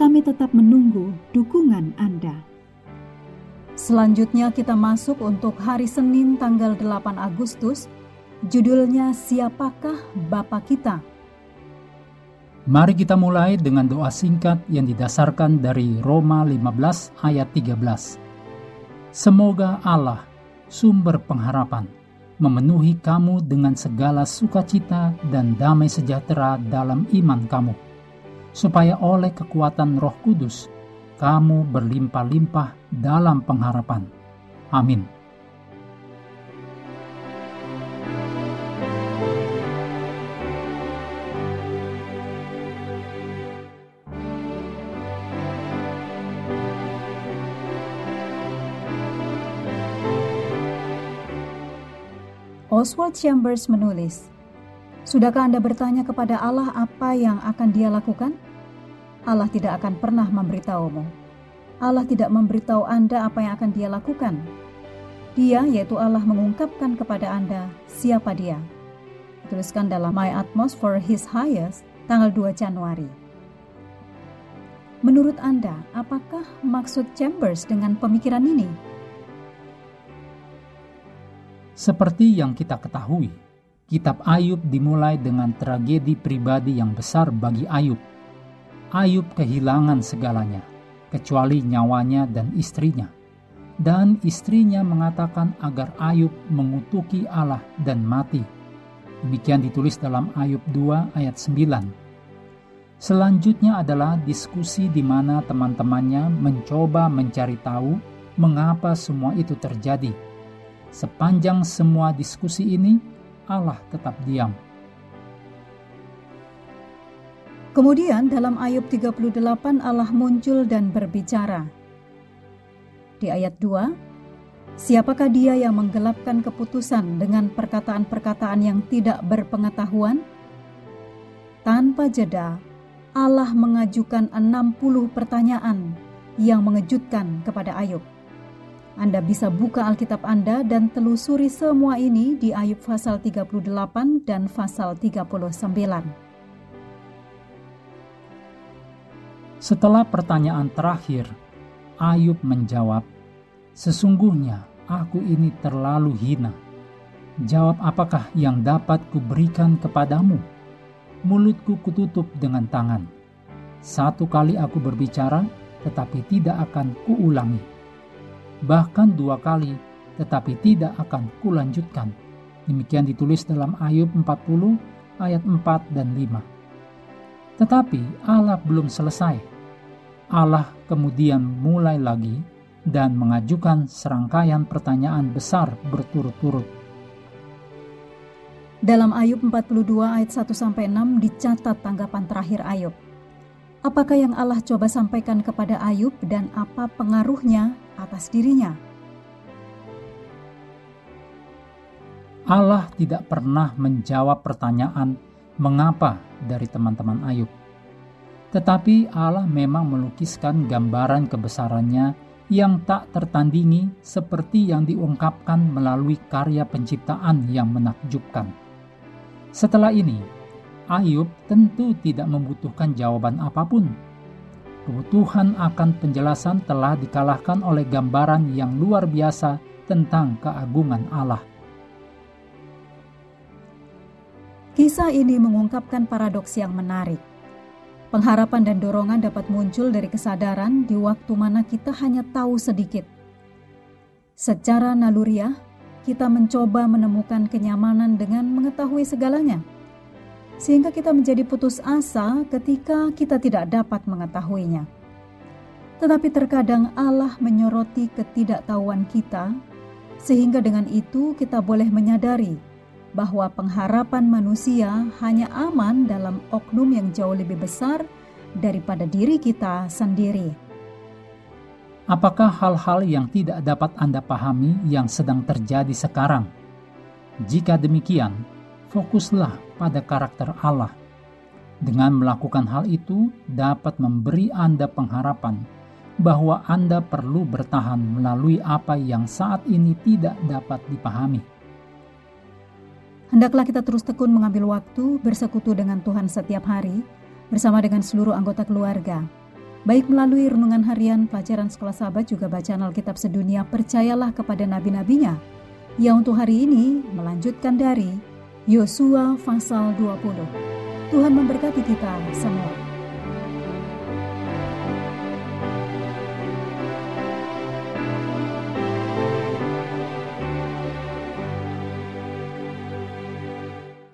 kami tetap menunggu dukungan Anda. Selanjutnya kita masuk untuk hari Senin tanggal 8 Agustus. Judulnya Siapakah Bapa Kita? Mari kita mulai dengan doa singkat yang didasarkan dari Roma 15 ayat 13. Semoga Allah, sumber pengharapan, memenuhi kamu dengan segala sukacita dan damai sejahtera dalam iman kamu supaya oleh kekuatan Roh Kudus kamu berlimpah-limpah dalam pengharapan. Amin. Oswald Chambers menulis, Sudahkah Anda bertanya kepada Allah apa yang akan Dia lakukan? Allah tidak akan pernah memberitahumu. Allah tidak memberitahu Anda apa yang akan Dia lakukan. Dia, yaitu Allah, mengungkapkan kepada Anda siapa Dia. Tuliskan dalam My Atmos for His Highest, tanggal 2 Januari. Menurut Anda, apakah maksud Chambers dengan pemikiran ini? Seperti yang kita ketahui, Kitab Ayub dimulai dengan tragedi pribadi yang besar bagi Ayub. Ayub kehilangan segalanya, kecuali nyawanya dan istrinya. Dan istrinya mengatakan agar Ayub mengutuki Allah dan mati. Demikian ditulis dalam Ayub 2 ayat 9. Selanjutnya adalah diskusi di mana teman-temannya mencoba mencari tahu mengapa semua itu terjadi. Sepanjang semua diskusi ini, Allah tetap diam. Kemudian dalam Ayub 38 Allah muncul dan berbicara. Di ayat 2, Siapakah dia yang menggelapkan keputusan dengan perkataan-perkataan yang tidak berpengetahuan? Tanpa jeda, Allah mengajukan 60 pertanyaan yang mengejutkan kepada Ayub. Anda bisa buka Alkitab Anda dan telusuri semua ini di Ayub pasal 38 dan pasal 39. Setelah pertanyaan terakhir, Ayub menjawab, Sesungguhnya aku ini terlalu hina. Jawab apakah yang dapat kuberikan kepadamu? Mulutku kututup dengan tangan. Satu kali aku berbicara, tetapi tidak akan kuulangi bahkan dua kali, tetapi tidak akan kulanjutkan. Demikian ditulis dalam Ayub 40 ayat 4 dan 5. Tetapi Allah belum selesai. Allah kemudian mulai lagi dan mengajukan serangkaian pertanyaan besar berturut-turut. Dalam Ayub 42 ayat 1 sampai 6 dicatat tanggapan terakhir Ayub. Apakah yang Allah coba sampaikan kepada Ayub dan apa pengaruhnya atas dirinya. Allah tidak pernah menjawab pertanyaan mengapa dari teman-teman Ayub. Tetapi Allah memang melukiskan gambaran kebesarannya yang tak tertandingi seperti yang diungkapkan melalui karya penciptaan yang menakjubkan. Setelah ini, Ayub tentu tidak membutuhkan jawaban apa pun kebutuhan akan penjelasan telah dikalahkan oleh gambaran yang luar biasa tentang keagungan Allah. Kisah ini mengungkapkan paradoks yang menarik. Pengharapan dan dorongan dapat muncul dari kesadaran di waktu mana kita hanya tahu sedikit Secara naluriah, kita mencoba menemukan kenyamanan dengan mengetahui segalanya, sehingga kita menjadi putus asa ketika kita tidak dapat mengetahuinya. Tetapi terkadang Allah menyoroti ketidaktahuan kita, sehingga dengan itu kita boleh menyadari bahwa pengharapan manusia hanya aman dalam oknum yang jauh lebih besar daripada diri kita sendiri. Apakah hal-hal yang tidak dapat Anda pahami yang sedang terjadi sekarang? Jika demikian, fokuslah pada karakter Allah. Dengan melakukan hal itu, dapat memberi Anda pengharapan bahwa Anda perlu bertahan melalui apa yang saat ini tidak dapat dipahami. Hendaklah kita terus tekun mengambil waktu bersekutu dengan Tuhan setiap hari, bersama dengan seluruh anggota keluarga Baik melalui renungan harian, pelajaran sekolah sahabat juga bacaan Alkitab sedunia, percayalah kepada nabi-nabinya. Yang untuk hari ini melanjutkan dari Yosua pasal 20. Tuhan memberkati kita semua.